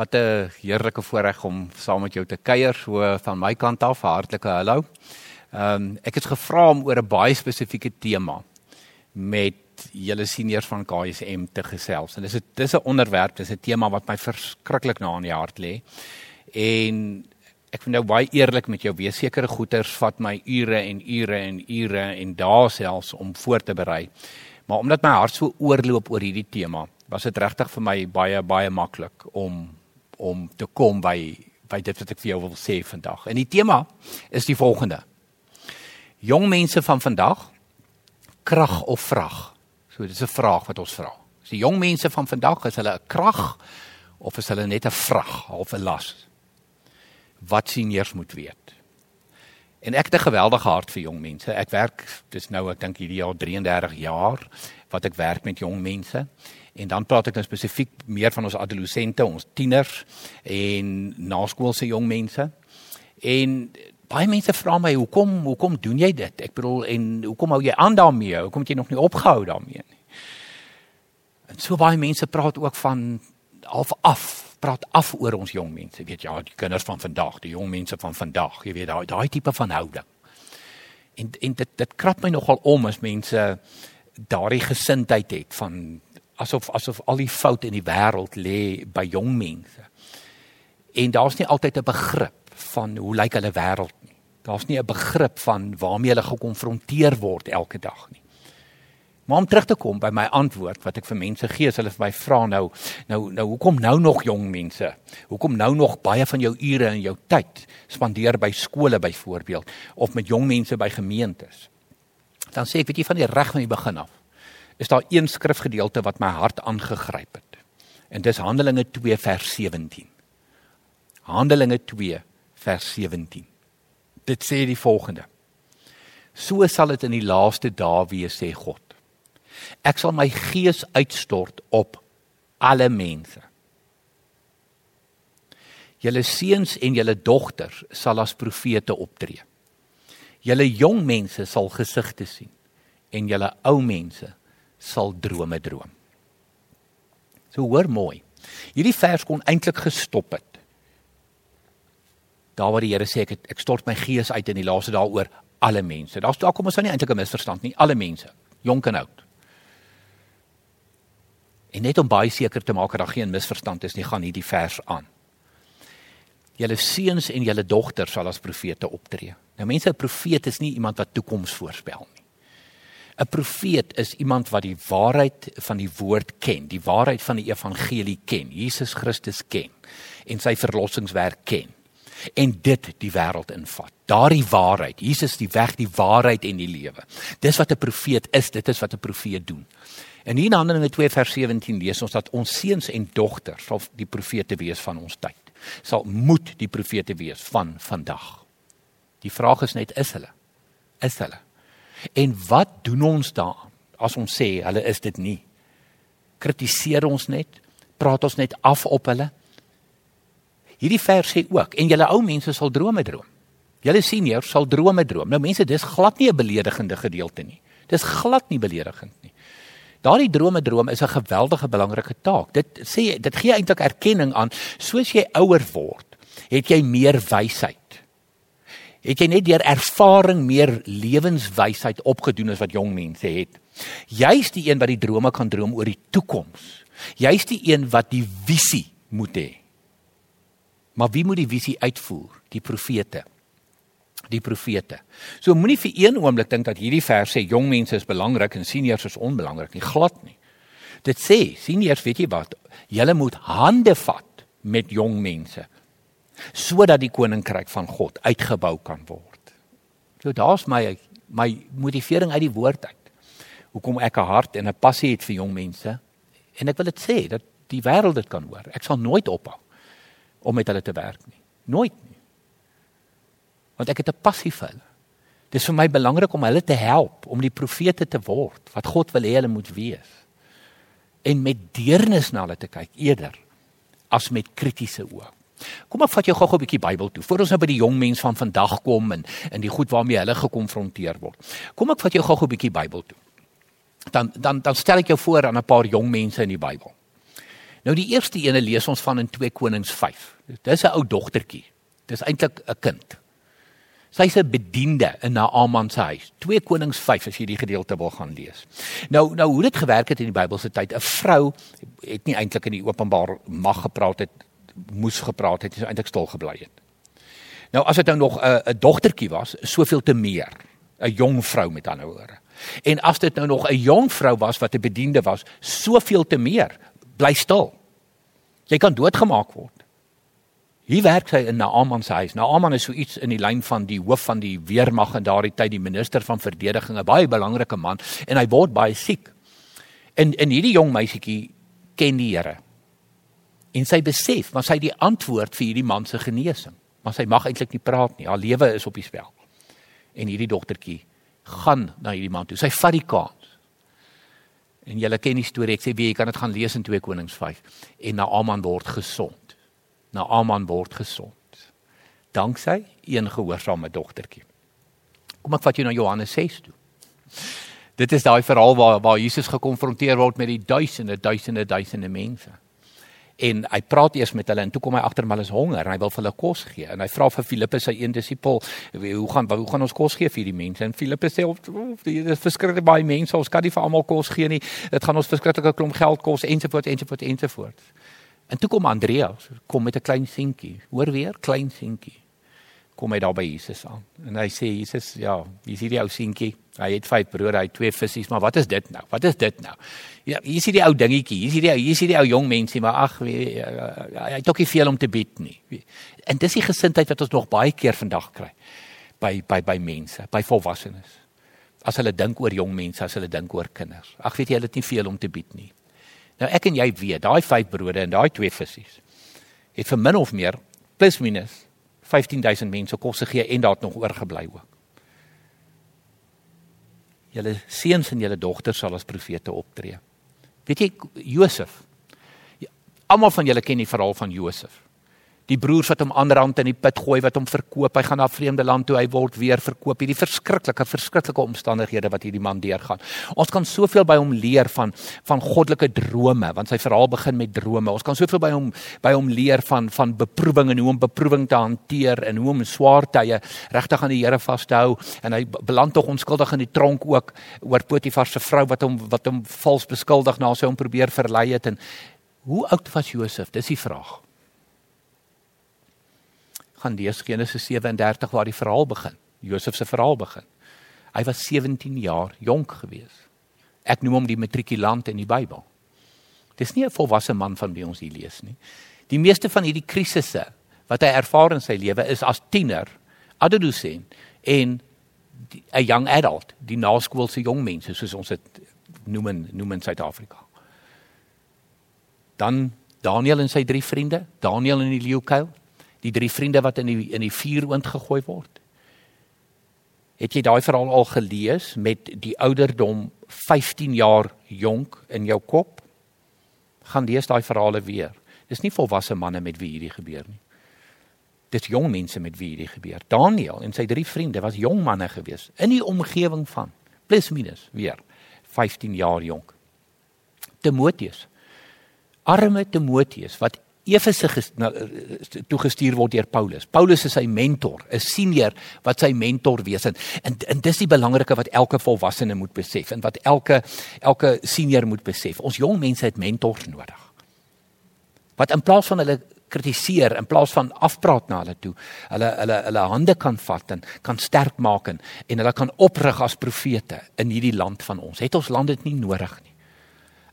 Wat 'n heerlike voorreg om saam met jou te kuier so van my kant af. Hartlike hallo. Ehm um, ek het gevra om oor 'n baie spesifieke tema met julle seniors van KSM te gesels. En dis 'n dis 'n onderwerp, dis 'n tema wat my verskriklik na in die hart lê. En ek vind nou baie eerlik met jou wees sekere goeters vat my ure en ure en ure en dae selfs om voor te berei. Maar omdat my hart so oorloop oor hierdie tema, was dit regtig vir my baie baie maklik om om te kom by by dit wat ek vir jou wil sê vandag. En die tema is die volgende. Jong mense van vandag krag of vrag. So dis 'n vraag wat ons vra. Is die jong mense van vandag is hulle 'n krag of is hulle net 'n vrag of 'n las? Wat sien eers moet weet. En ek het 'n geweldige hart vir jong mense. Ek werk dis nou ek dink hierdie jaar 33 jaar wat ek werk met jong mense. En dan praat ek nou spesifiek meer van ons adolessente, ons tieners en naskoolse jong mense. En baie mense vra my hoekom hoekom doen jy dit? Ek bedoel en hoekom hou jy aan daarmee? Hoekom het jy nog nie opgehou daarmee nie? En so baie mense praat ook van half af, praat af oor ons jong mense. Weet ja, die kinders van vandag, die jong mense van vandag, jy weet daai daai tipe van houding. En en dit dit krap my nogal om as mense daardie gesindheid het van asof asof al die fout in die wêreld lê by jong mense. En daar's nie altyd 'n begrip van hoe lyk hulle wêreld nie. Daar's nie 'n begrip van waarmee hulle gekonfronteer word elke dag nie. Maar om terug te kom by my antwoord wat ek vir mense gee as hulle vir my vra nou, nou nou hoekom nou nog jong mense? Hoekom nou nog baie van jou ure en jou tyd spandeer by skole byvoorbeeld of met jong mense by gemeentes? Dan sê ek weet jy van die reg van die begin af. Is daar een skrifgedeelte wat my hart aangegryp het? En dis Handelinge 2 vers 17. Handelinge 2 vers 17. Dit sê die volgende: So sal dit in die laaste dae wees sê God. Ek sal my gees uitstort op alle mense. Julle seuns en julle dogters sal as profete optree. Julle jong mense sal gesigte sien en julle ou mense sal drome droom. So hoor mooi. Hierdie vers kon eintlik gestop het daar waar die Here sê ek het, ek stort my gees uit in die laaste dae oor alle mense. Daar's daar kom ons nou nie eintlik 'n misverstand nie, alle mense, jonk en oud. En net om baie seker te maak dat daar geen misverstand is nie, gaan hierdie vers aan. Julle seuns en julle dogters sal as profete optree. Nou mense, 'n profeet is nie iemand wat toekoms voorspel nie. 'n Profeet is iemand wat die waarheid van die woord ken, die waarheid van die evangelie ken, Jesus Christus ken en sy verlossingswerk ken en dit die wêreld invat. Daardie waarheid, Jesus die weg, die waarheid en die lewe. Dis wat 'n profeet is, dit is wat 'n profeet doen. En hier in Handelinge 2 vers 17 lees ons dat ons seuns en dogters sal die profete wees van ons tyd. Sal moet die profete wees van vandag. Die vraag is net is hulle? Is hulle? En wat doen ons daaraan as ons sê hulle is dit nie? Kritiseer ons net? Praat ons net af op hulle? Hierdie vers sê ook en julle ou mense sal drome droom. Julle seniors sal drome droom. Nou mense, dis glad nie 'n beledigende gedeelte nie. Dis glad nie beledigend nie. Daardie drome droom is 'n geweldige belangrike taak. Dit sê dit gee eintlik erkenning aan soos jy ouer word, het jy meer wysheid. Het jy net deur ervaring meer lewenswysheid opgedoen as wat jong mense het. Jy's die een wat die drome kan droom oor die toekoms. Jy's die een wat die visie moet hê. Maar wie moet die visie uitvoer? Die profete. Die profete. So moenie vir een oomblik dink dat hierdie vers sê jong mense is belangrik en seniors is onbelangrik nie. Glad nie. Dit sê seniors, weet jy wat? Julle moet hande vat met jong mense sodat die koninkryk van God uitgebou kan word. So daar's my my motivering uit die woord uit. Hoekom ek 'n hart en 'n passie het vir jong mense en ek wil dit sê dat die wêreld dit kan hoor. Ek sal nooit ophou om met hulle te werk nie. Nooit nie. Want ek het 'n passie vir hulle. Dit is vir my belangrik om hulle te help om die profete te word wat God wil hê hulle moet wees. En met deernis na hulle te kyk eerder as met kritiese oë. Kom ek vat jou gou-gou 'n bietjie Bybel toe. Voordat ons nou by die jong mense van vandag kom en in die goed waarmee hulle gekonfronteer word. Kom ek vat jou gou-gou 'n bietjie Bybel toe. Dan dan dan stel ek jou voor aan 'n paar jong mense in die Bybel. Nou die eerste ene lees ons van in 2 Konings 5. Dis 'n ou dogtertjie. Dis eintlik 'n kind. Sy's 'n bediende in Naaman se huis. 2 Konings 5 as jy die gedeelte wil gaan lees. Nou nou hoe dit gewerk het in die Bybelse tyd. 'n Vrou het nie eintlik in die openbaar mag gepraat het, moes gepraat het, sy eintlik stil gebly het. Nou as dit nou nog 'n 'n dogtertjie was, soveel te meer. 'n Jong vrou met ander woorde. En as dit nou nog 'n jong vrou was wat 'n bediende was, soveel te meer. Bly stil. Jy kan doodgemaak word. Hier werk sy in Naaman se huis. Naaman is so iets in die lyn van die hoof van die weermag in daardie tyd, die minister van verdediging, 'n baie belangrike man en hy word baie siek. En en hierdie jong meisietjie ken die Here. En sy besef, maar sy het die antwoord vir hierdie man se genesing maar sy mag eintlik nie praat nie. Haar lewe is op die spel. En hierdie dogtertjie gaan na hierdie man toe. Sy vat die kans. En julle ken die storie. Ek sê wie jy kan dit gaan lees in 2 Konings 5 en Naaman word gesond. Naaman word gesond. Danksy een gehoorsame dogtertjie. Kom ek vat jou na Johannes 6 toe. Dit is daai verhaal waar waar Jesus gekonfronteer word met die duisende duisende duisende mense en hy praat eers met hulle en toe kom hy agter hulle is honger en hy wil vir hulle kos gee. En hy vra vir Filippus sy een disipel hoe gaan hoe gaan ons kos gee vir hierdie mense? En Filippus sê of dit is verskriklik baie mense ons kan nie vir almal kos gee nie. Dit gaan ons verskriklike klomp geld kos ensovoorts ensovoorts ensovoorts. En toe kom Andreas kom met 'n klein seentjie. Hoor weer klein seentjie. Kom hy daar by Jesus aan. En hy sê Jesus ja wie is hierdie ou seentjie Hy het vyf brode, hy het twee visse, maar wat is dit nou? Wat is dit nou? Ja, hier is die ou dingetjie, hier is die hier is die ou jong mensie, maar ag, hy het ook nie veel om te bied nie. En dis die gesindheid wat ons nog baie keer vandag kry by by by mense, by volwassenes. As hulle dink oor jong mense, as hulle dink oor kinders. Ag, weet jy, hulle het nie veel om te bied nie. Nou ek en jy weet, daai vyf brode en daai twee visse het vir min of meer plus minus 15000 mense kos gegee en daar het nog oorgebly ook julle seuns en julle dogters sal as profete optree. Weet jy Josef? Almal van julle ken die verhaal van Josef die broers wat hom aanrand in die put gooi wat hom verkoop hy gaan na 'n vreemde land toe hy word weer verkoop. Hierdie verskriklike verskriklike omstandighede wat hierdie man deurgaan. Ons kan soveel by hom leer van van goddelike drome want sy verhaal begin met drome. Ons kan soveel by hom by hom leer van van beproewing en hoe om beproewing te hanteer en hoe om swaar tye regtig aan die Here vas te hou. En hy beland tog onskuldig in die tronk ook oor Potifar se vrou wat hom wat hom vals beskuldig na sy hom probeer verlei het. En hoe oud was Josef? Dis die vraag gaan lees Genesis 37 waar die verhaal begin. Josef se verhaal begin. Hy was 17 jaar jonk gewees. Ek noem hom die matrikulant in die Bybel. Dis nie 'n volwasse man van wie ons hier lees nie. Die meeste van hierdie krisisse wat hy ervaar in sy lewe is as tiener, adolescent en 'n young adult, die naskoolse jong mense soos ons dit noem in noem in Suid-Afrika. Dan Daniel en sy drie vriende, Daniel in die leeukuil, die drie vriende wat in die in die vuur oond gegooi word. Het jy daai verhaal al gelees met die ouderdom 15 jaar jonk in jou kop? Gaan lees daai verhale weer. Dis nie volwasse manne met wie hierdie gebeur nie. Dis jong mense met wie hierdie gebeur. Daniel en sy drie vriende was jong manne gewees in die omgewing van plus minus weer 15 jaar jonk. Timoteus. Arme Timoteus wat Efese toegestuur word deur Paulus. Paulus is sy mentor, 'n senior wat sy mentor wees en, en en dis die belangrike wat elke volwassene moet besef en wat elke elke senior moet besef. Ons jong mense het mentors nodig. Wat in plaas van hulle kritiseer in plaas van afpraat na hulle toe, hulle hulle hulle hande kan vat en kan sterk maak en, en hulle kan oprig as profete in hierdie land van ons. Het ons land dit nie nodig nie.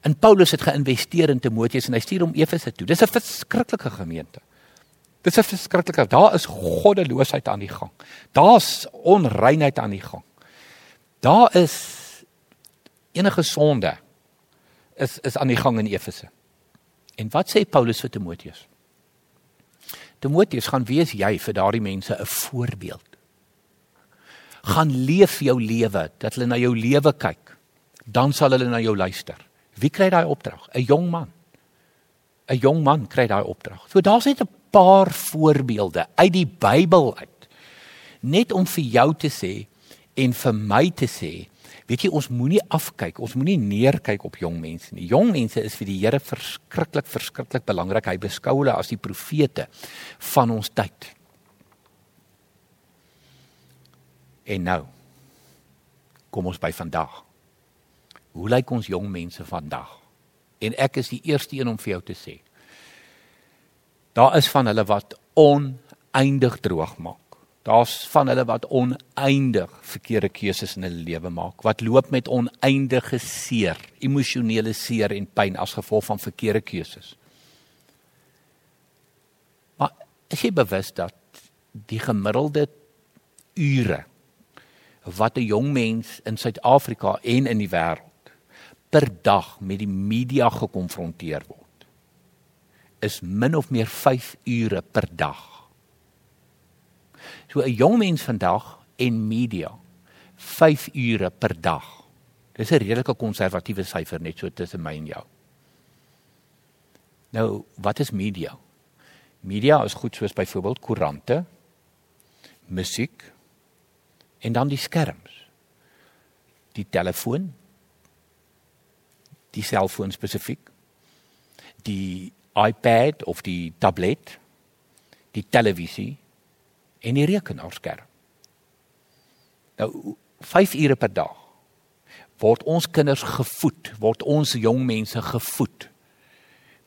En Paulus het geïnvesteer in Timoteus en hy stuur hom Efese toe. Dis 'n verskriklike gemeente. Dis 'n verskriklike. Daar is goddeloosheid aan die gang. Daar's onreinheid aan die gang. Daar is enige sonde is is aan die gang in Efese. En wat sê Paulus vir Timoteus? Timoteus gaan wees jy vir daardie mense 'n voorbeeld. Gaan leef jou lewe dat hulle na jou lewe kyk. Dan sal hulle na jou luister. Wie kry daai opdrag? 'n Jong man. 'n Jong man kry daai opdrag. So daar's net 'n paar voorbeelde uit die Bybel uit. Net om vir jou te sê en vir my te sê, Weet jy, ons moenie afkyk, ons moenie neerkyk op jong mense nie. Jong mense is vir die Here verskriklik verskriklik belangrik. Hy beskou hulle as die profete van ons tyd. En nou kom ons by vandag. Hoe lyk ons jong mense vandag? En ek is die eerste een om vir jou te sê. Daar is van hulle wat oneindig droog maak. Daar's van hulle wat oneindig verkeerde keuses in hulle lewe maak, wat loop met oneindige seer, emosionele seer en pyn as gevolg van verkeerde keuses. Maar is jy bewus dat die gemiddelde ure wat 'n jong mens in Suid-Afrika en in die wêreld per dag met die media gekonfronteer word is min of meer 5 ure per dag. So 'n jong mens vandag en media 5 ure per dag. Dis 'n redelike konservatiewe syfer net so tussen my en jou. Nou, wat is media? Media is goed soos byvoorbeeld koerante, musiek en dan die skerms. Die telefoon, die selfoon spesifiek die iPad of die tablet die televisie en die rekenaarskerm nou 5 ure per dag word ons kinders gevoed word ons jong mense gevoed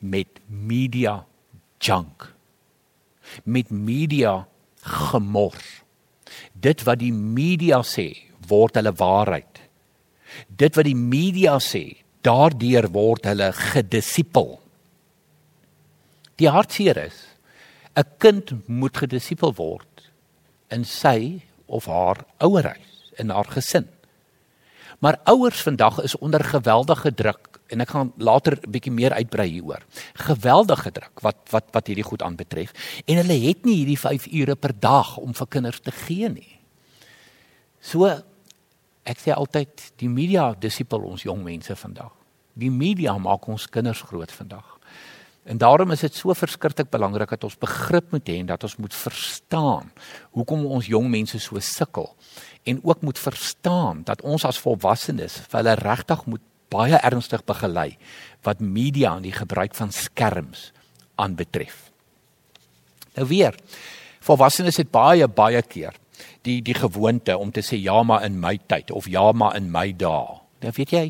met media junk met media gemors dit wat die media sê word hulle waarheid. Dit wat die media sê daardeur word hulle gedisipel. Die hartseer is 'n kind moet gedisipel word in sy of haar ouerhuis, in haar gesin. Maar ouers vandag is onder geweldige druk en ek gaan later 'n bietjie meer uitbrei hieroor. Geweldige druk wat wat wat hierdie goed aanbetref en hulle het nie hierdie 5 ure per dag om vir kinders te gee nie. So ek sê altyd die media disipel ons jong mense vandag. Die media maak ons kinders groot vandag. En daarom is dit so verskriklik belangrik dat ons begrip moet hê en dat ons moet verstaan hoekom ons jong mense so sukkel en ook moet verstaan dat ons as volwassenes vir hulle regtig moet baie ernstig begelei wat media en die gebruik van skerms aanbetref. Nou weer, volwassenes het baie baie keer die die gewoonte om te sê ja maar in my tyd of ja maar in my dae. Nou weet jy,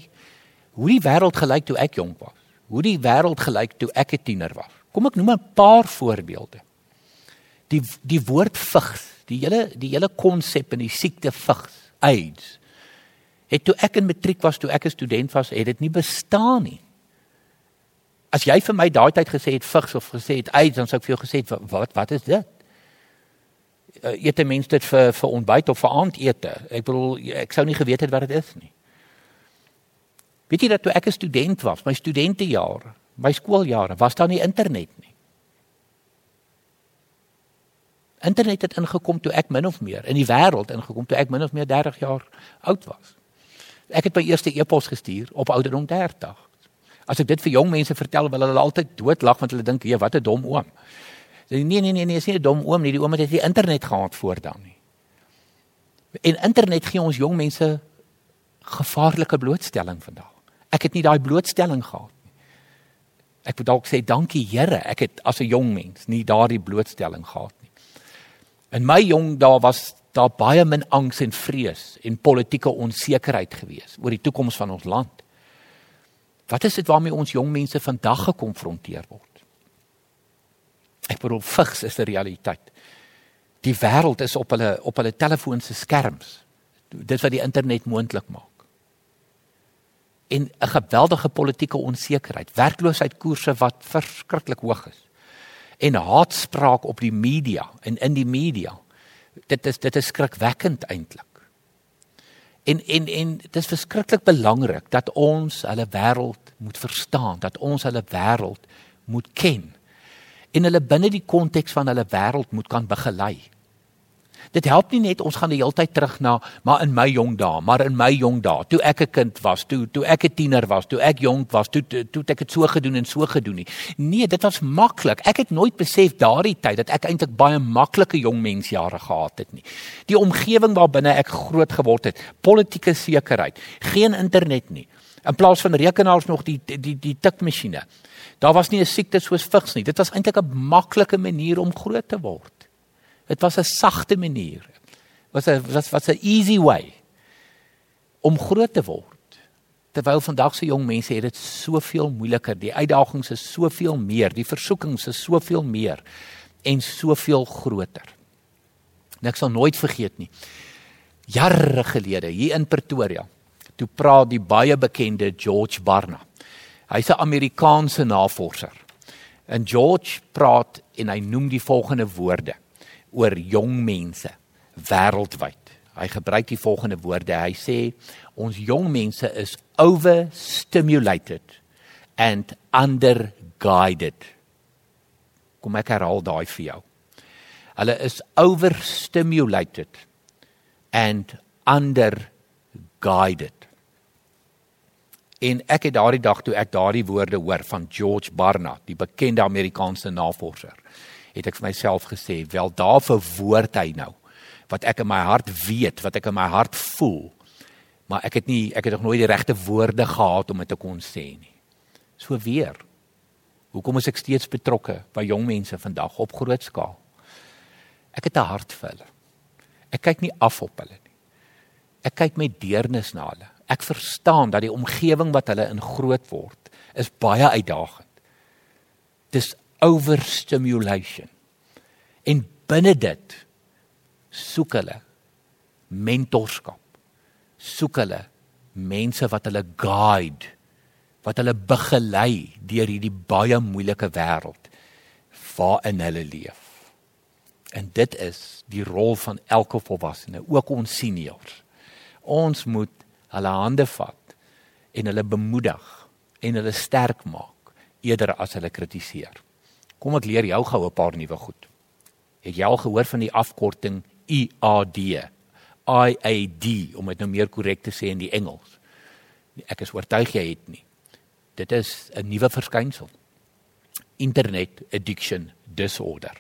hoe die wêreld gelyk toe ek jonk was. Hoe die wêreld gelyk toe ek 'n tiener was. Kom ek noem 'n paar voorbeelde. Die die woord vigs, die hele die hele konsep in die siekte vigs, AIDS. Het toe ek in matriek was, toe ek 'n student was, het dit nie bestaan nie. As jy vir my daai tyd gesê het vigs of gesê het AIDS, dan sou ek vir jou gesê het wat wat is dit? Uh, eet 'n mens dit vir vir ontbyt of vir aandete. Ek bedoel ek sou nie geweet het wat dit is nie. Weet jy dat toe ek 'n student was, my studentejare, my skooljare, was daar nie internet nie. Internet het ingekom toe ek min of meer in die wêreld ingekom toe ek min of meer 30 jaar oud was. Ek het my eerste e-pos gestuur op ouderdom 30. As ek dit vir jong mense vertel, wil hulle altyd doodlag want hulle dink, "Ja, wat 'n dom oom." Nee nee nee nee, is nie 'n dom oom nie. Die oom het die internet gehad voor dan nie. En internet gee ons jong mense gevaarlike blootstelling vandag. Ek het nie daai blootstelling gehad nie. Ek moet dalk sê dankie Here, ek het as 'n jong mens nie daardie blootstelling gehad nie. In my jong dae was daar baie min angs en vrees en politieke onsekerheid gewees oor die toekoms van ons land. Wat is dit waarmee ons jong mense vandag gekonfronteer word? Ek bedoel vigs is 'n realiteit. Die wêreld is op hulle op hulle telefoon se skerms. Dit wat die internet moontlik maak. En 'n geweldige politieke onsekerheid, werkloosheidkoerse wat verskriklik hoog is. En haatspraak op die media en in die media. Dit is dit is skrikwekkend eintlik. En en en dit is verskriklik belangrik dat ons hulle wêreld moet verstaan, dat ons hulle wêreld moet ken en hulle binne die konteks van hulle wêreld moet kan begelei. Dit help nie net ons gaan die hele tyd terug na maar in my jong dae, maar in my jong dae, toe ek 'n kind was, toe toe ek 'n tiener was, toe ek jonk was, toe toe, toe ek dit so gedoen en so gedoen nie. Nee, dit was maklik. Ek het nooit besef daardie tyd dat ek eintlik baie maklike jong mensjare gehad het nie. Die omgewing waarbinne ek groot geword het, politieke sekerheid, geen internet nie. In plaas van rekenaars nog die die die, die tikmasjiene. Daar was nie 'n siekte soos vigs nie. Dit was eintlik 'n maklike manier om groot te word. Dit was 'n sagte manier. Was 'n was was 'n easy way om groot te word. Terwyl vandag se jong mense het dit soveel moeiliker. Die uitdagings is soveel meer, die versoekings is soveel meer en soveel groter. Ek sal nooit vergeet nie. Jare gelede hier in Pretoria, toe praat die baie bekende George Barna. Hy's 'n Amerikaanse navorser. En George praat en hy noem die volgende woorde oor jong mense wêreldwyd. Hy gebruik die volgende woorde. Hy sê ons jong mense is overstimulated and underguided. Kom ek herhaal daai vir jou. Hulle is overstimulated and underguided. En ek het daardie dag toe ek daardie woorde hoor van George Barna, die bekende Amerikaanse navorser, het ek vir myself gesê, wel daar verwoord hy nou wat ek in my hart weet, wat ek in my hart voel. Maar ek het nie ek het nog nooit die regte woorde gehad om dit te kon sê nie. So weer. Hoekom is ek steeds betrokke by jong mense vandag op groot skaal? Ek het 'n hart vir hulle. Ek kyk nie af op hulle nie. Ek kyk met deernis na hulle. Ek verstaan dat die omgewing wat hulle in groot word is baie uitdagend. Dis overstimulation. En binne dit soek hulle mentorskap. Soek hulle mense wat hulle guide, wat hulle begelei deur hierdie baie moeilike wêreld waarin hulle leef. En dit is die rol van elke volwassene, ook ons seniors. Ons moet hulle hande vat en hulle bemoedig en hulle sterk maak eerder as hulle kritiseer. Kom ek leer jou gou 'n paar nuwe goed. Het jy al gehoor van die afkorting IAD? IAD om dit nou meer korrek te sê in die Engels. Ek is oortuig jy het nie. Dit is 'n nuwe verskynsel. Internet addiction disorder.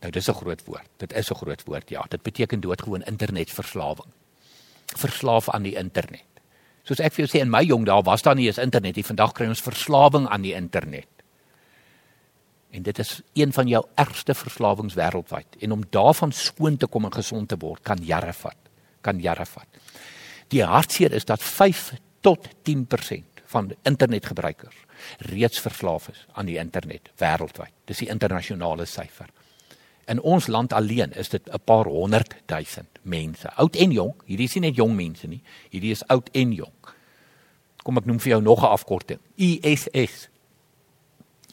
Nou dis 'n groot woord. Dit is 'n groot woord. Ja, dit beteken doodgewoon internetverslawing. Verslaaf aan die internet. Soos ek vir jou sê in my jong dae was daar nie eens internet nie. Vandag kry ons verslawing aan die internet. En dit is een van jou ergste verslawings wêreldwyd. En om daarvan skoon te kom en gesond te word, kan jare vat. Kan jare vat. Die hartseer is dat 5 tot 10% van internetgebruikers reeds verslaaf is aan die internet wêreldwyd. Dis die internasionale syfer. In ons land alleen is dit 'n paar honderd duisend mense, oud en jonk. Hierdie is nie net jong mense nie. Hierdie is oud en jonk. Kom ek noem vir jou nog 'n afkorting. ISS.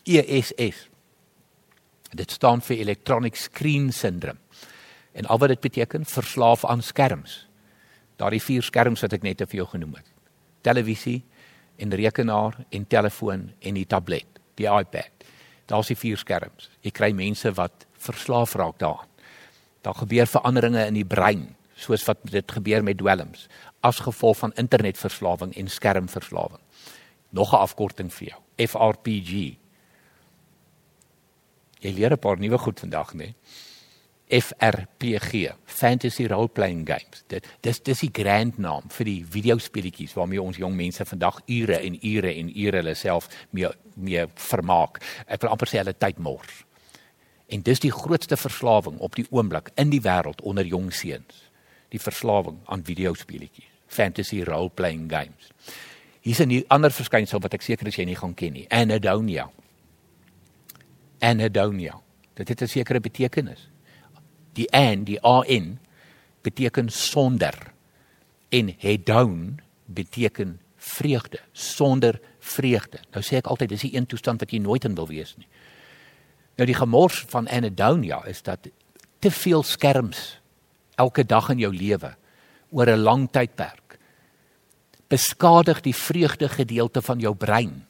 ISS. Dit staan vir electronic screen syndrome. En al wat dit beteken, verslaaf aan skerms. Daardie vier skerms wat ek net vir jou genoem het. Televisie en rekenaar en telefoon en die tablet, die iPad. Daar's die vier skerms. Jy kry mense wat verslaaf raak daaraan. Daar gebeur veranderinge in die brein, soos wat dit gebeur met dwelms, as gevolg van internetverslawing en skermverslawing. Nog 'n afkorting vir jou, FRPG, Jy leer 'n paar nuwe goed vandag, né? FRPG, Fantasy Role Playing Games. Dit dis dis die grand naam vir die videospeletjies waarmee ons jong mense vandag ure en ure en ure hulle self mee mee vermaak. Ek wil amper sê hulle tyd mors. En dis die grootste verslawing op die oomblik in die wêreld onder jong seuns. Die verslawing aan videospeletjies, Fantasy Role Playing Games. Hier's 'n ander verskynsel wat ek seker is jy nie gaan ken nie. Anhedonia anhedonia. Dit het 'n sekere betekenis. Die an, die an beteken sonder en hedon beteken vreugde, sonder vreugde. Nou sê ek altyd dis die een toestand wat jy nooit in wil wees nie. Nou die gemors van anhedonia is dat te veel skerms elke dag in jou lewe oor 'n lang tydperk beskadig die vreugde gedeelte van jou brein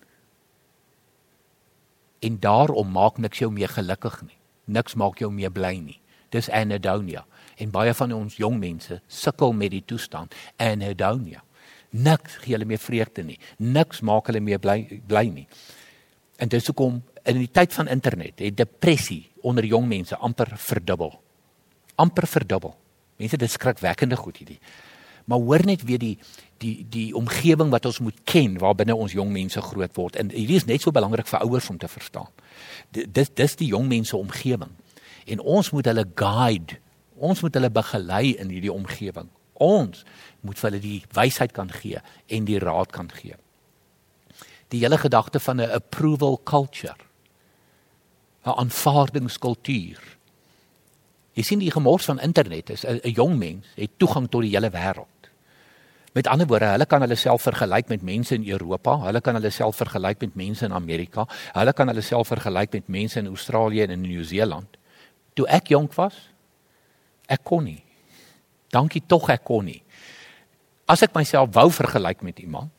en daarom maak niks jou meer gelukkig nie. Niks maak jou meer bly nie. Dis anedonia. En baie van ons jong mense sukkel met die toestand anedonia. Niks gee hulle meer vreugde nie. Niks maak hulle meer bly bly nie. En dis hoekom in die tyd van internet het depressie onder jong mense amper verdubbel. Amper verdubbel. Mense dit skrikwekkende goed hierdie. Maar hoor net weer die die die omgewing wat ons moet ken waarbinne ons jong mense groot word. En hierdie is net so belangrik vir ouers om te verstaan. Dis dis die jong mense omgewing. En ons moet hulle guide. Ons moet hulle begelei in hierdie omgewing. Ons moet vir hulle die wysheid kan gee en die raad kan gee. Die hele gedagte van 'n approval culture. 'n aanvaardingskultuur. Jy sien die gemors van internet is 'n jong mens het toegang tot die hele wêreld. Met ander woorde, hulle kan hulle self vergelyk met mense in Europa, hulle kan hulle self vergelyk met mense in Amerika, hulle kan hulle self vergelyk met mense in Australië en in Nieu-Seeland. Toe ek jonk was, ek kon nie. Dankie tog ek kon nie. As ek myself wou vergelyk met iemand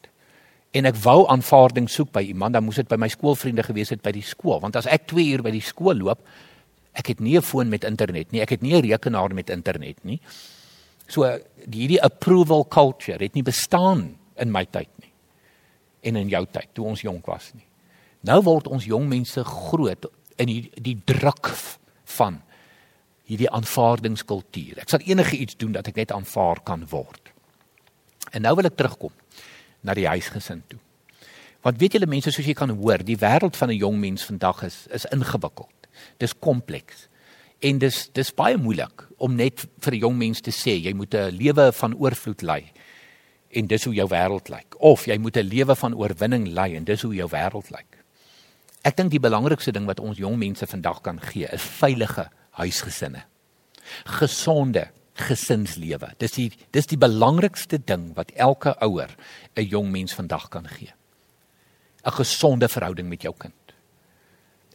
en ek wou aanvaarding soek by iemand, dan moes dit by my skoolvriende gewees het by die skool, want as ek 2 uur by die skool loop, ek het nie 'n foon met internet nie, ek het nie 'n rekenaar met internet nie. So hierdie approval culture het nie bestaan in my tyd nie en in jou tyd toe ons jonk was nie. Nou word ons jong mense groot in die die druk van hierdie aanvaardingskultuur. Ek sal enige iets doen dat ek net aanvaar kan word. En nou wil ek terugkom na die huisgesin toe. Want weet julle mense soos jy kan hoor, die wêreld van 'n jong mens vandag is is ingewikkeld. Dis kompleks. En dis dis baie moeilik om net vir 'n jong mens te sê jy moet 'n lewe van oorvloed lei en dis hoe jou wêreld lyk of jy moet 'n lewe van oorwinning lei en dis hoe jou wêreld lyk. Ek dink die belangrikste ding wat ons jong mense vandag kan gee is veilige huisgesinne. Gesonde gesinslewe. Dis die dis die belangrikste ding wat elke ouer 'n jong mens vandag kan gee. 'n Gesonde verhouding met jou kind.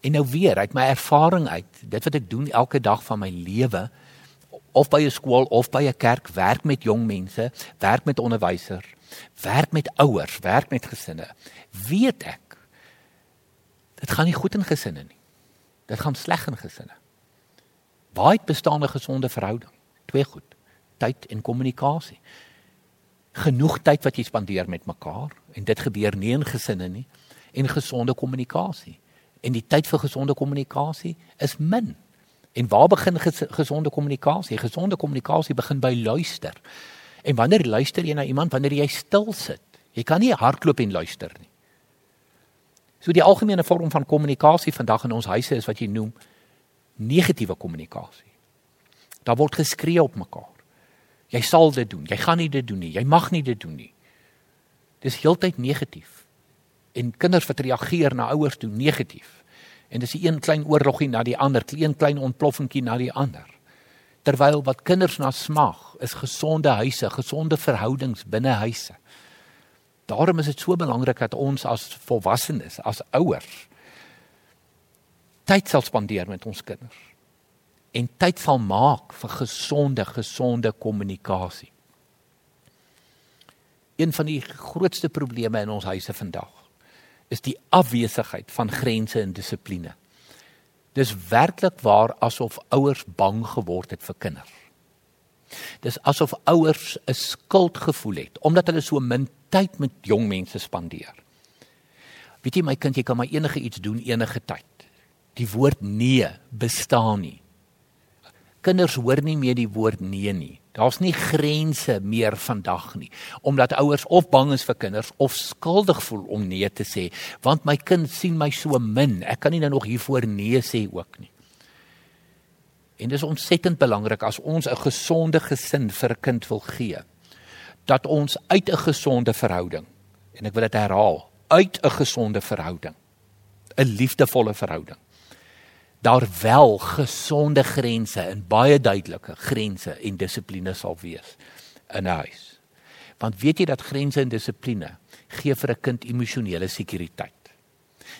En nou weer uit my ervaring uit, dit wat ek doen elke dag van my lewe of by 'n skool of by 'n kerk, werk met jong mense, werk met onderwysers, werk met ouers, werk met gesinne. Weet ek dit gaan nie goed in gesinne nie. Dit gaan sleg in gesinne. Waar het bestaan 'n gesonde verhouding? Twee goed: tyd en kommunikasie. Genoeg tyd wat jy spandeer met mekaar en dit gebeur nie in gesinne nie en gesonde kommunikasie en die tyd vir gesonde kommunikasie is min. En waar begin ges gesonde kommunikasie? Gesonde kommunikasie begin by luister. En wanneer luister jy na iemand wanneer jy stil sit? Jy kan nie hardloop en luister nie. So die algemene vorm van kommunikasie vandag in ons huise is wat jy noem negatiewe kommunikasie. Daar word geskree op mekaar. Jy sal dit doen. Jy gaan nie dit doen nie. Jy mag nie dit doen nie. Dis heeltyd negatief en kinders wat reageer na ouers toe negatief. En dis 'n een klein oorlogie na die ander, 'n een klein ontploffingkie na die ander. Terwyl wat kinders na smag is gesonde huise, gesonde verhoudings binne huise. Daarom is dit so belangrik dat ons as volwassenes, as ouers tyd sal spandeer met ons kinders en tyd sal maak vir gesonde gesonde kommunikasie. Een van die grootste probleme in ons huise vandag is die afwesigheid van grense en dissipline. Dis werklik waar asof ouers bang geword het vir kinders. Dis asof ouers 'n skuldgevoel het omdat hulle so min tyd met jong mense spandeer. Weet jy my kind, jy kan maar enige iets doen enige tyd. Die woord nee bestaan nie. Kinders hoor nie meer die woord nee nie. Daar's nie grense meer vandag nie, omdat ouers of bang is vir kinders of skuldig voel om nee te sê, want my kind sien my so min, ek kan nie nou nog hiervoor nee sê ook nie. En dit is ontsettend belangrik as ons 'n gesonde gesin vir 'n kind wil gee, dat ons uit 'n gesonde verhouding, en ek wil dit herhaal, uit 'n gesonde verhouding, 'n liefdevolle verhouding daar wel gesonde grense en baie duidelike grense en dissipline sal wees in 'n huis. Want weet jy dat grense en dissipline gee vir 'n kind emosionele sekuriteit.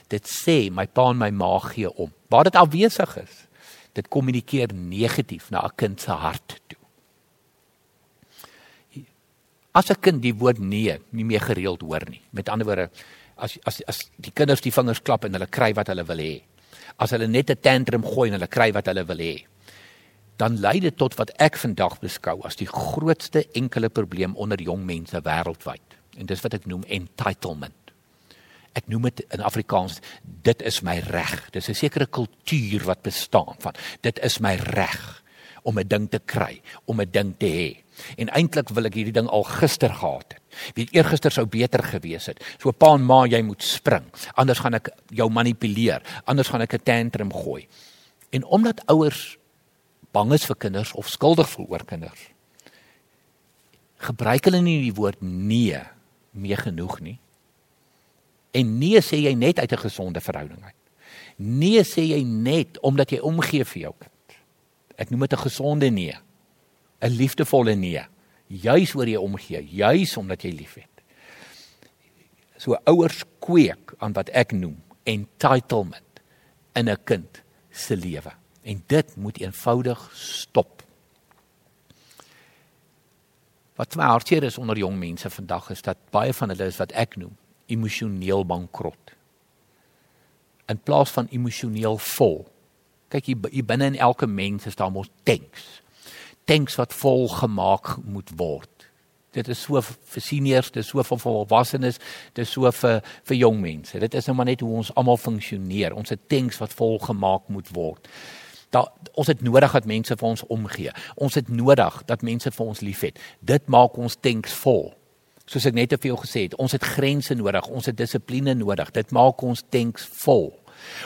Dit sê my pa en my ma gee om. Waar dit afwesig is, dit kommunikeer negatief na 'n kind se hart toe. As 'n kind die woord nee nie meer gereeld hoor nie. Met ander woorde, as as as die kinders die vingers klap en hulle kry wat hulle wil hê, as hulle net 'n tantrum gooi en hulle kry wat hulle wil hê. dan lei dit tot wat ek vandag beskou as die grootste enkele probleem onder jong mense wêreldwyd. En dis wat ek noem entitlement. Ek noem dit in Afrikaans dit is my reg. Dis 'n sekere kultuur wat bestaan van dit is my reg om 'n ding te kry, om 'n ding te hê. En eintlik wil ek hierdie ding al gister gehad het. Wie eergister sou beter gewees het. So 'n paar ma jy moet spring. Anders gaan ek jou manipuleer. Anders gaan ek 'n tantrum gooi. En omdat ouers bang is vir kinders of skuldig voel oor kinders, gebruik hulle nie die woord nee meer genoeg nie. En nee sê jy net uit 'n gesonde verhouding uit. Nee sê jy net omdat jy omgee vir jou kind. Ek noem dit 'n gesonde nee. 'n Liefdevolle nee juis oor jy omgee, juis omdat jy liefhet. So ouers kweek aan wat ek noem entitlement in 'n kind se lewe. En dit moet eenvoudig stop. Wat my hartseer is onder jong mense vandag is dat baie van hulle is wat ek noem emosioneel bankrot. In plaas van emosioneel vol. Kyk hier, hier binne in elke mens is daar mos tanks tanks wat vol gemaak moet word. Dit is so vir seniors, dit is so vir volwassenes, dit is so vir vir jong mense. Dit is nou maar net hoe ons almal funksioneer. Ons het tanks wat vol gemaak moet word. Da ons het nodig dat mense vir ons omgee. Ons het nodig dat mense vir ons liefhet. Dit maak ons tanks vol. Soos ek net te veel gesê het, ons het grense nodig, ons het dissipline nodig. Dit maak ons tanks vol.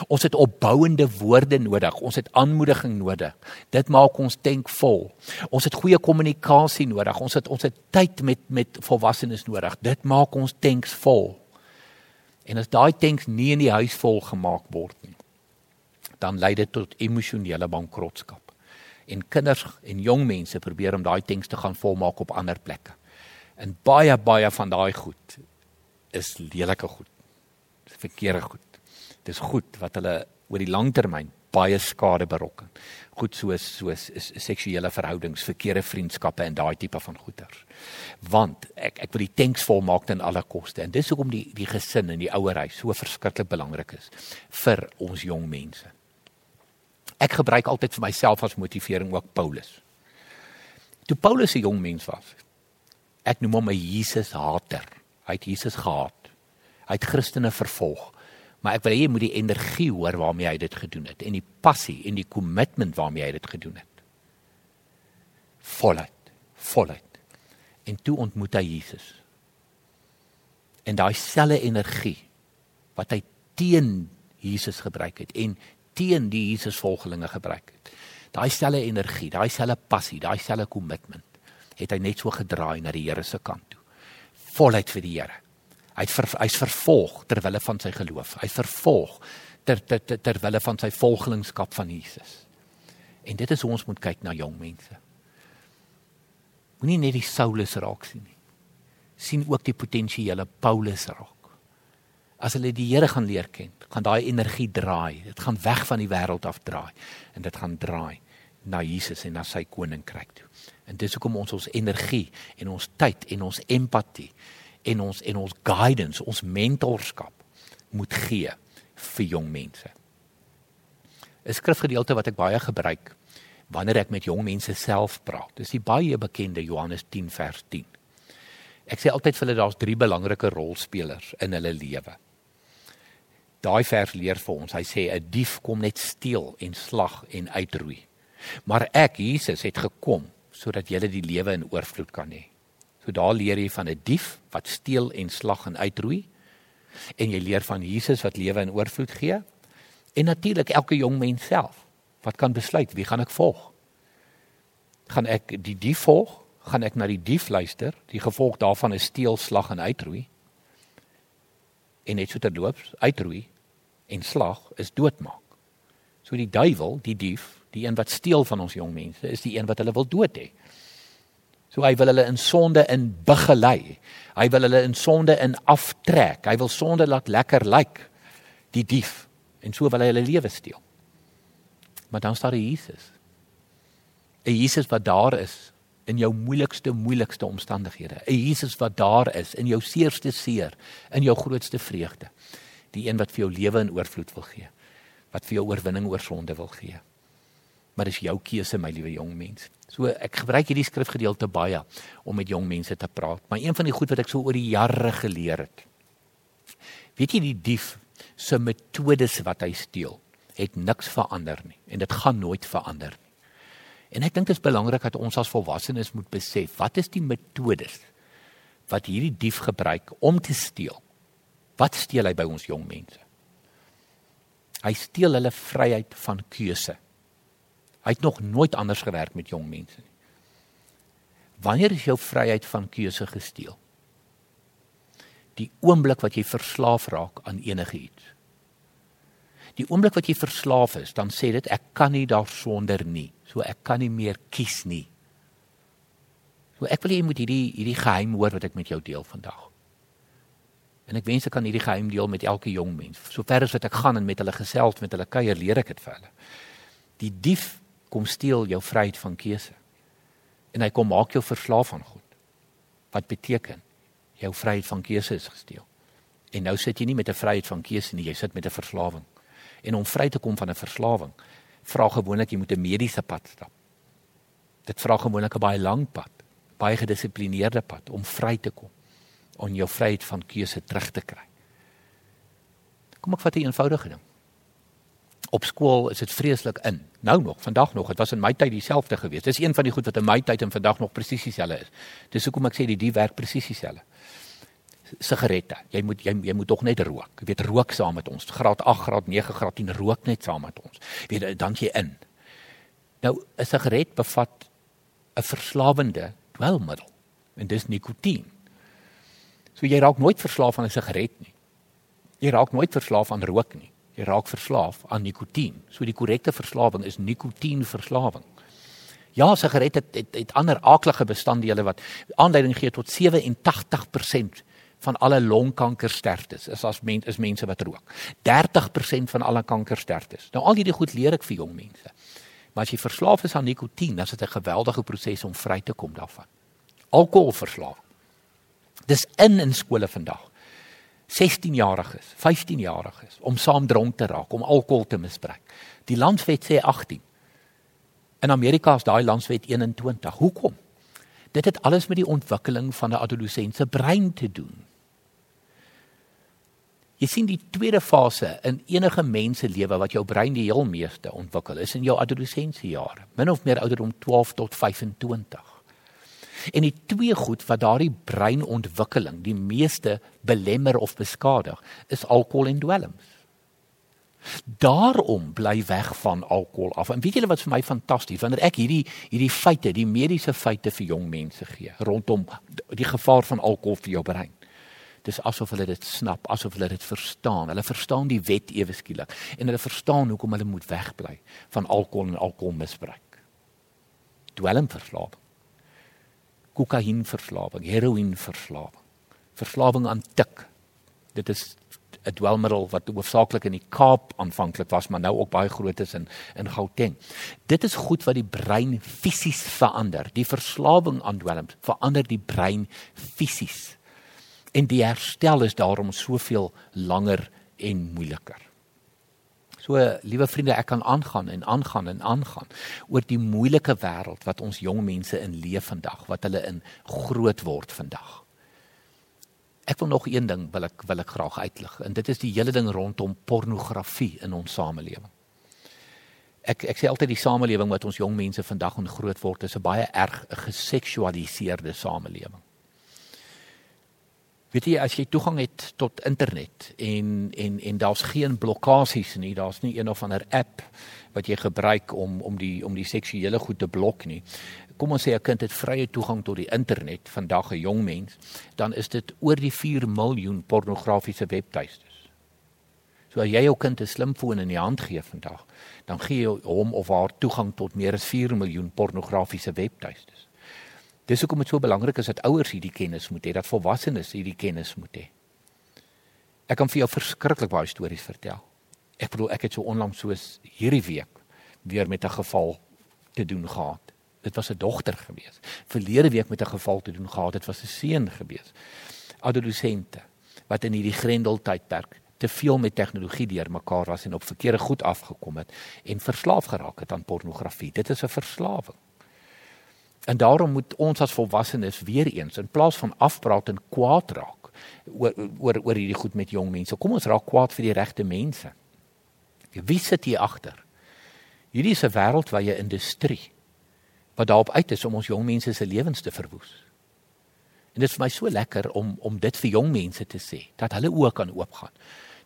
Ons het opbouende woorde nodig. Ons het aanmoediging nodig. Dit maak ons tank vol. Ons het goeie kommunikasie nodig. Ons het ons het tyd met met volwassenes nodig. Dit maak ons tanks vol. En as daai tanks nie in die huis vol gemaak word nie, dan lei dit tot emosionele bankrotskap. En kinders en jong mense probeer om daai tanks te gaan volmaak op ander plekke. En baie baie van daai goed is lelike goed. Verkeerde goed dis goed wat hulle oor die lang termyn baie skade berokken. Goed soos soos is seksuele verhoudings, verkeerde vriendskappe en daai tipe van goeters. Want ek ek wil die tanks volmaak ten alle koste en dis hoekom die die gesin en die ouerhuis so verskriklik belangrik is vir ons jong mense. Ek gebruik altyd vir myself as motivering ook Paulus. Toe Paulus 'n jong mens was, ek noem hom 'n Jesus hater. Hy het Jesus gehaat. Hy het Christene vervolg maar ek wil hê jy moet die energie hoor waarmee hy dit gedoen het en die passie en die kommitment waarmee hy dit gedoen het. Voluit, voluit. En toe ontmoet hy Jesus. En daai selfe energie wat hy teen Jesus gebruik het en teen die Jesusvolgelinge gebruik het. Daai selfe energie, daai selfe passie, daai selfe kommitment het hy net so gedraai na die Here se kant toe. Voluit vir die Here. Hy't ver, hy's vervolg ter wille van sy geloof. Hy's vervolg ter ter ter, ter wille van sy volgelingskap van Jesus. En dit is hoe ons moet kyk na jong mense. Moenie net die Saulus raak sien nie. sien ook die potensiële Paulus raak. As hulle die Here gaan leer ken, gaan daai energie draai. Dit gaan weg van die wêreld af draai en dit gaan draai na Jesus en na sy koninkryk toe. En dis hoekom ons ons energie en ons tyd en ons empatie en ons en ons guidance, ons mentorskap moet gee vir jong mense. 'n Skrifgedeelte wat ek baie gebruik wanneer ek met jong mense self praat. Dis die baie bekende Johannes 10 vers 10. Ek sê altyd vir hulle daar's drie belangrike rolspelers in hulle lewe. Daai vers leer vir ons. Hy sê 'n dief kom net steel en slag en uitroei. Maar ek, Jesus, het gekom sodat jy die lewe in oorvloed kan hê. So daar leer jy van 'n die dief wat steel en slag en uitroei. En jy leer van Jesus wat lewe in oorvloed gee. En natuurlik elke jong mens self wat kan besluit wie gaan ek volg? Gaan ek die dief volg? Gaan ek na die dief luister? Die gevolg daarvan is steel, slag en uitroei. En net so terloops, uitroei en slag is doodmaak. So die duiwel, die dief, die een wat steel van ons jong mense, is die een wat hulle wil dood hê. So hy wil hulle in sonde in begelei. Hy wil hulle in sonde in aftrek. Hy wil sonde laat lekker lyk. Die dief. En so wil hy hulle lewe steel. Maar dan staan daar Jesus. 'n Jesus wat daar is in jou moeilikste moeilikste omstandighede. 'n Jesus wat daar is in jou seerste seer, in jou grootste vreugde. Die een wat vir jou lewe in oorvloed wil gee. Wat vir jou oorwinning oor sonde wil gee. Maar dis jou keuse, my liewe jong mens. So ek gebruik hierdie skrifgedeelte baie om met jong mense te praat. Maar een van die goed wat ek so oor die jare geleer het. Weet jy die dief se metodes wat hy steel, het niks verander nie en dit gaan nooit verander nie. En ek dink dit is belangrik dat ons as volwassenes moet besef wat is die metodes wat hierdie dief gebruik om te steel. Wat steel hy by ons jong mense? Hy steel hulle vryheid van keuse. Hy het nog nooit anders gewerk met jong mense nie. Wanneer is jou vryheid van keuse gesteel? Die oomblik wat jy verslaaf raak aan enigiets. Die oomblik wat jy verslaaf is, dan sê dit ek kan nie daarsonder nie. So ek kan nie meer kies nie. So ek wil hê jy moet hierdie hierdie geheim hoor wat ek met jou deel vandag. En ek wens ek kan hierdie geheim deel met elke jong mens. Sover as wat ek gaan en met hulle gesels, met hulle kuier, leer ek dit vir hulle. Die dief kom steel jou vryheid van keuse. En hy kom maak jou verslaaf aan goed. Wat beteken jou vryheid van keuse is gesteel. En nou sit jy nie met 'n vryheid van keuse nie, jy sit met 'n verslawing. En om vry te kom van 'n verslawing, vra gewoonlik jy moet 'n mediese pad stap. Dit vra gewoonlik 'n baie lang pad, baie gedissiplineerde pad om vry te kom, om jou vryheid van keuse terug te kry. Kom ek vat 'n eenvoudige ding. Op skool is dit vreeslik in. Nou nog, vandag nog, dit was in my tyd dieselfde geweest. Dis een van die goed wat in my tyd en vandag nog presies dieselfde is. Dis hoekom ek sê die die werk presies dieselfde sigarette. Jy moet jy, jy moet tog net rook. Jy weet rook saam met ons. Graad 8, graad 9, graad 10 rook net saam met ons. Weet dan jy in. Nou 'n sigaret bevat 'n verslawende dwelmmiddel en dis nikotien. So jy raak nooit verslaaf aan 'n sigaret nie. Jy raak nooit verslaaf aan rook nie. Jy raak verslaaf aan nikotien. So die korrekte verslawing is nikotienverslawing. Ja, sigarette het, het, het ander aaklige bestanddele wat aanleiding gee tot 87% van alle longkankersterftes is as mens is mense wat rook. 30% van alle kankersterftes. Nou al hierdie goed leer ek vir jong mense. Maar as jy verslaaf is aan nikotien, dan is dit 'n geweldige proses om vry te kom daarvan. Alkoholverslaaf. Dis in in skole vandag. 16-jariges, 15-jariges om saam dronk te raak, om alkohol te misbruik. Die landswet sê 18. In Amerika is daai landswet 21. Hoekom? Dit het alles met die ontwikkeling van 'n adolessent se brein te doen. Jy sien die tweede fase in enige mens se lewe wat jou brein die heel meeste ontwikkel is in jou adolessensiejare, min of meer ouderdom 12 tot 25. En die twee goed wat daardie breinontwikkeling die meeste belemmer of beskadig, is alkohol en dwelms. Daarom bly weg van alkohol af. En weet julle wat vir my fantasties, wanneer ek hierdie hierdie feite, die mediese feite vir jong mense gee rondom die gevaar van alkohol vir jou brein. Dis asof hulle dit snap, asof hulle dit verstaan. Hulle verstaan die wet ewe skielik en hulle verstaan hoekom hulle moet wegbly van alkohol en alkoholmisbruik. Dwelmverslawing. Kokainverslawing, heroïnverslawing. Verslawing aan tik. Dit is 'n dwelmmiddel wat hoofsaaklik in die Kaap aanvanklik was, maar nou ook baie groot is in in Gauteng. Dit is goed wat die brein fisies verander. Die verslawing aan dwelms verander die brein fisies. En die herstel is daarom soveel langer en moeiliker. So, liewe vriende, ek kan aangaan en aangaan en aangaan oor die moeilike wêreld wat ons jong mense in leef vandag, wat hulle in groot word vandag. Ek wil nog een ding wil ek wil ek graag uitlig en dit is die hele ding rondom pornografie in ons samelewing. Ek ek sê altyd die samelewing wat ons jong mense vandag in groot word is 'n baie erg geseksualiseerde samelewing. Weet jy as jy toegang het tot internet en en en daar's geen blokkades nie, daar's nie een of ander app wat jy gebruik om om die om die seksuele goed te blok nie kom ons sê 'n kind het vrye toegang tot die internet vandag 'n jong mens, dan is dit oor die 4 miljoen pornografiese webtuistes. So as jy jou kind 'n slimfoon in die hand gee vandag, dan gee jy hom of haar toegang tot meer as 4 miljoen pornografiese webtuistes. Dis hoekom dit so belangrik is dat ouers hierdie kennis moet hê, dat volwassenes hierdie kennis moet hê. Ek kan vir jou verskriklik baie stories vertel. Ek bedoel ek het so onlangs soos hierdie week weer met 'n geval te doen gehad dit was 'n dogter gewees. Verlede week met 'n geval te doen gehad, dit was 'n seun gewees. Adolessente wat in hierdie Grendel tydperk te veel met tegnologie deurmekaar was en op verkeerde goed afgekom het en verslaaf geraak het aan pornografie. Dit is 'n verslawing. En daarom moet ons as volwassenes weer eens in plaas van afpraat en kwaad raak oor oor oor hierdie goed met jong mense. Kom ons raak kwaad vir die regte mense. Wie sit hier agter? Hierdie is 'n wêreldwye industrie wat daarop uit is om ons jong mense se lewens te verwoes. En dit is vir my so lekker om om dit vir jong mense te sê dat hulle oë kan oopgaan.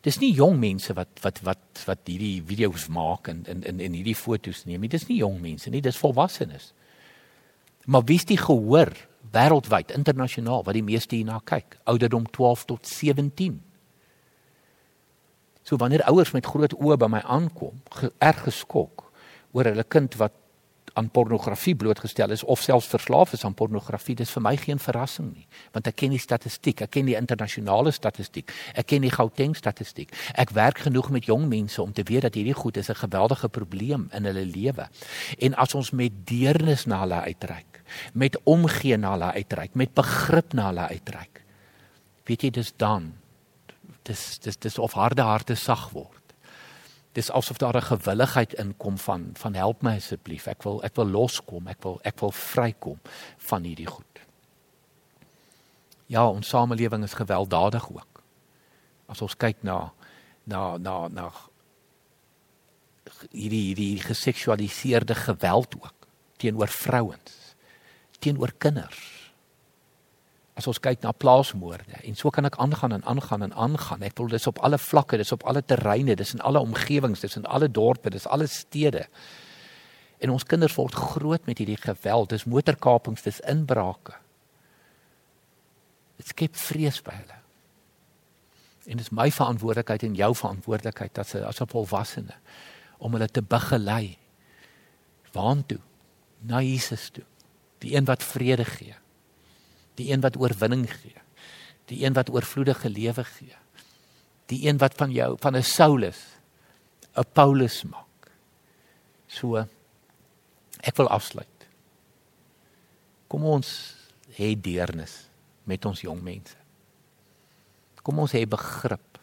Dis nie jong mense wat wat wat wat hierdie video's maak en in in in hierdie foto's neem nie. Dis nie jong mense nie, dis volwassenes. Maar wie is die gehoor wêreldwyd, internasionaal wat die meeste hierna kyk? Ouderdom 12 tot 17. So wanneer ouers met groot oë by my aankom, erg geskok oor hulle kind wat aan pornografie blootgestel is of selfs verslaaf is aan pornografie, dis vir my geen verrassing nie, want ek ken die statistiek, ek ken die internasionale statistiek, ek ken die Gauteng statistiek. Ek werk genoeg met jong mense om te weet dat hierdie goed is 'n geweldige probleem in hulle lewe. En as ons met deernis na hulle uitreik, met omgee na hulle uitreik, met begrip na hulle uitreik, weet jy dis dan dis dis dis of harde harte sag word. Dis asof daar 'n gewilligheid inkom van van help my asseblief ek wil ek wil loskom ek wil ek wil vrykom van hierdie goed. Ja ons samelewing is gewelddadig ook. As ons kyk na na na na hierdie hierdie geseksualiseerde geweld ook teenoor vrouens teenoor kinders as ons kyk na plaasmoorde en so kan ek aangaan en aangaan en aangaan. Ek wil dis op alle vlakke, dis op alle terreine, dis in alle omgewings, dis in alle dorpe, dis alle stede. En ons kinders word groot met hierdie geweld, dis motorkapings, dis inbrake. Dit skep vrees by hulle. En dit is my verantwoordelikheid en jou verantwoordelikheid as 'n as 'n volwassene om hulle te begelei waantoe na Jesus toe. Die een wat vrede gee. Die een wat oorwinning gee. Die een wat oorvloedige lewe gee. Die een wat van jou van 'n Saulus 'n Paulus maak. So ek wil afsluit. Kom ons hê deernis met ons jong mense. Kom ons hê begrip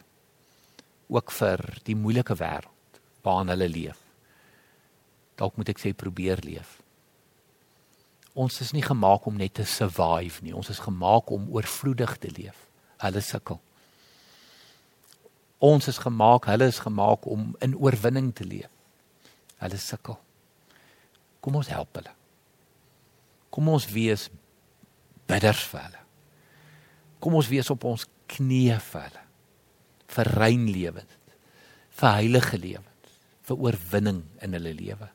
ook vir die moeilike wêreld waarin hulle leef. Dalk moet ek sê probeer leef ons is nie gemaak om net te survive nie. Ons is gemaak om oorvloedig te leef. Hulle sukkel. Ons is gemaak, hulle is gemaak om in oorwinning te leef. Hulle sukkel. Kom ons help hulle. Kom ons wees bidders vir hulle. Kom ons wees op ons knieë vir hulle. Vir rein lewens, vir heilige lewens, vir oorwinning in hulle lewe,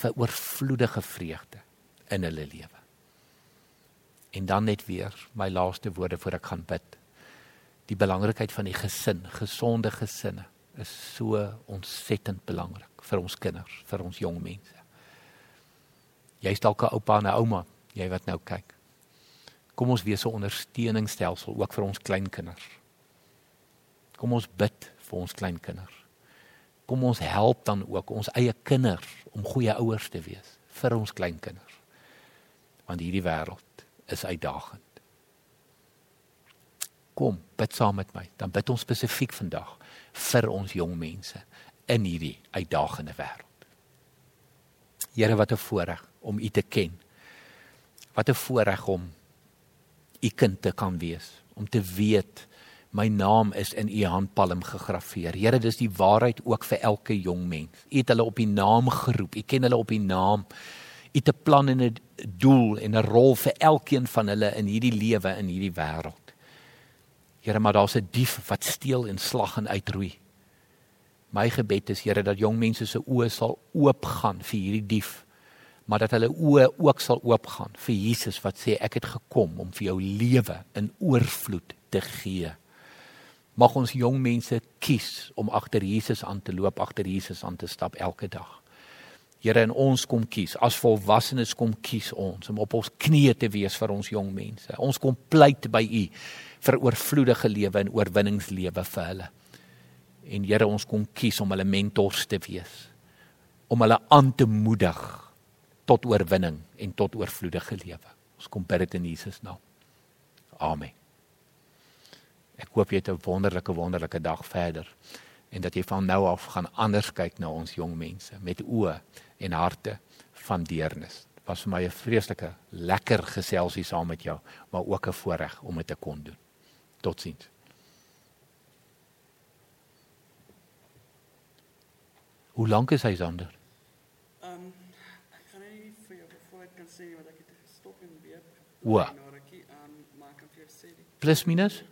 vir oorvloedige vreugde in hulle lewe. En dan net weer my laaste woorde voor ek gaan bid. Die belangrikheid van die gesin, gesonde gesinne is so ontsettend belangrik vir ons kinders, vir ons jong mense. Jy's dalk 'n oupa en 'n ouma, jy wat nou kyk. Kom ons wees 'n ondersteuningsstelsel ook vir ons kleinkinders. Kom ons bid vir ons kleinkinders. Kom ons help dan ook ons eie kinders om goeie ouers te wees vir ons kleinkinders want hierdie wêreld is uitdagend. Kom, bid saam met my. Dan bid ons spesifiek vandag vir ons jong mense in hierdie uitdagende wêreld. Here, wat 'n voorreg om U te ken. Wat 'n voorreg om U kind te kan wees, om te weet my naam is in U handpalm gegraveer. Here, dis die waarheid ook vir elke jong mens. U het hulle op U naam geroep. U ken hulle op U naam het 'n plan en 'n doel en 'n rol vir elkeen van hulle in hierdie lewe in hierdie wêreld. Here, maar daar's 'n dief wat steel en slag en uitroei. My gebed is Here dat jong mense se oë sal oopgaan vir hierdie dief, maar dat hulle oë ook sal oopgaan vir Jesus wat sê ek het gekom om vir jou lewe in oorvloed te gee. Mag ons jong mense kies om agter Jesus aan te loop, agter Jesus aan te stap elke dag. Here en ons kom kies as volwassenes kom kies ons om op ons knieë te wees vir ons jong mense. Ons kom pleit by U vir oorvloedige lewe en oorwinningslewe vir hulle. En Here ons kom kies om hulle mentors te wees. Om hulle aan te moedig tot oorwinning en tot oorvloedige lewe. Ons kom bid dit in Jesus naam. Amen. Ek hoop jy het 'n wonderlike wonderlike dag verder en dat jy van nou af gaan anders kyk na ons jong mense met oë en harte van deernis. Dit was vir my 'n vreeslike lekker geselsie saam met jou, maar ook 'n voorreg om dit te kon doen. Totsiens. Hoe lank is hy Sander? Ehm um, ek gaan nie vir jou voor ek kan sê wat ek het gestop en weer. Nou ehm um, kan die Plus minus?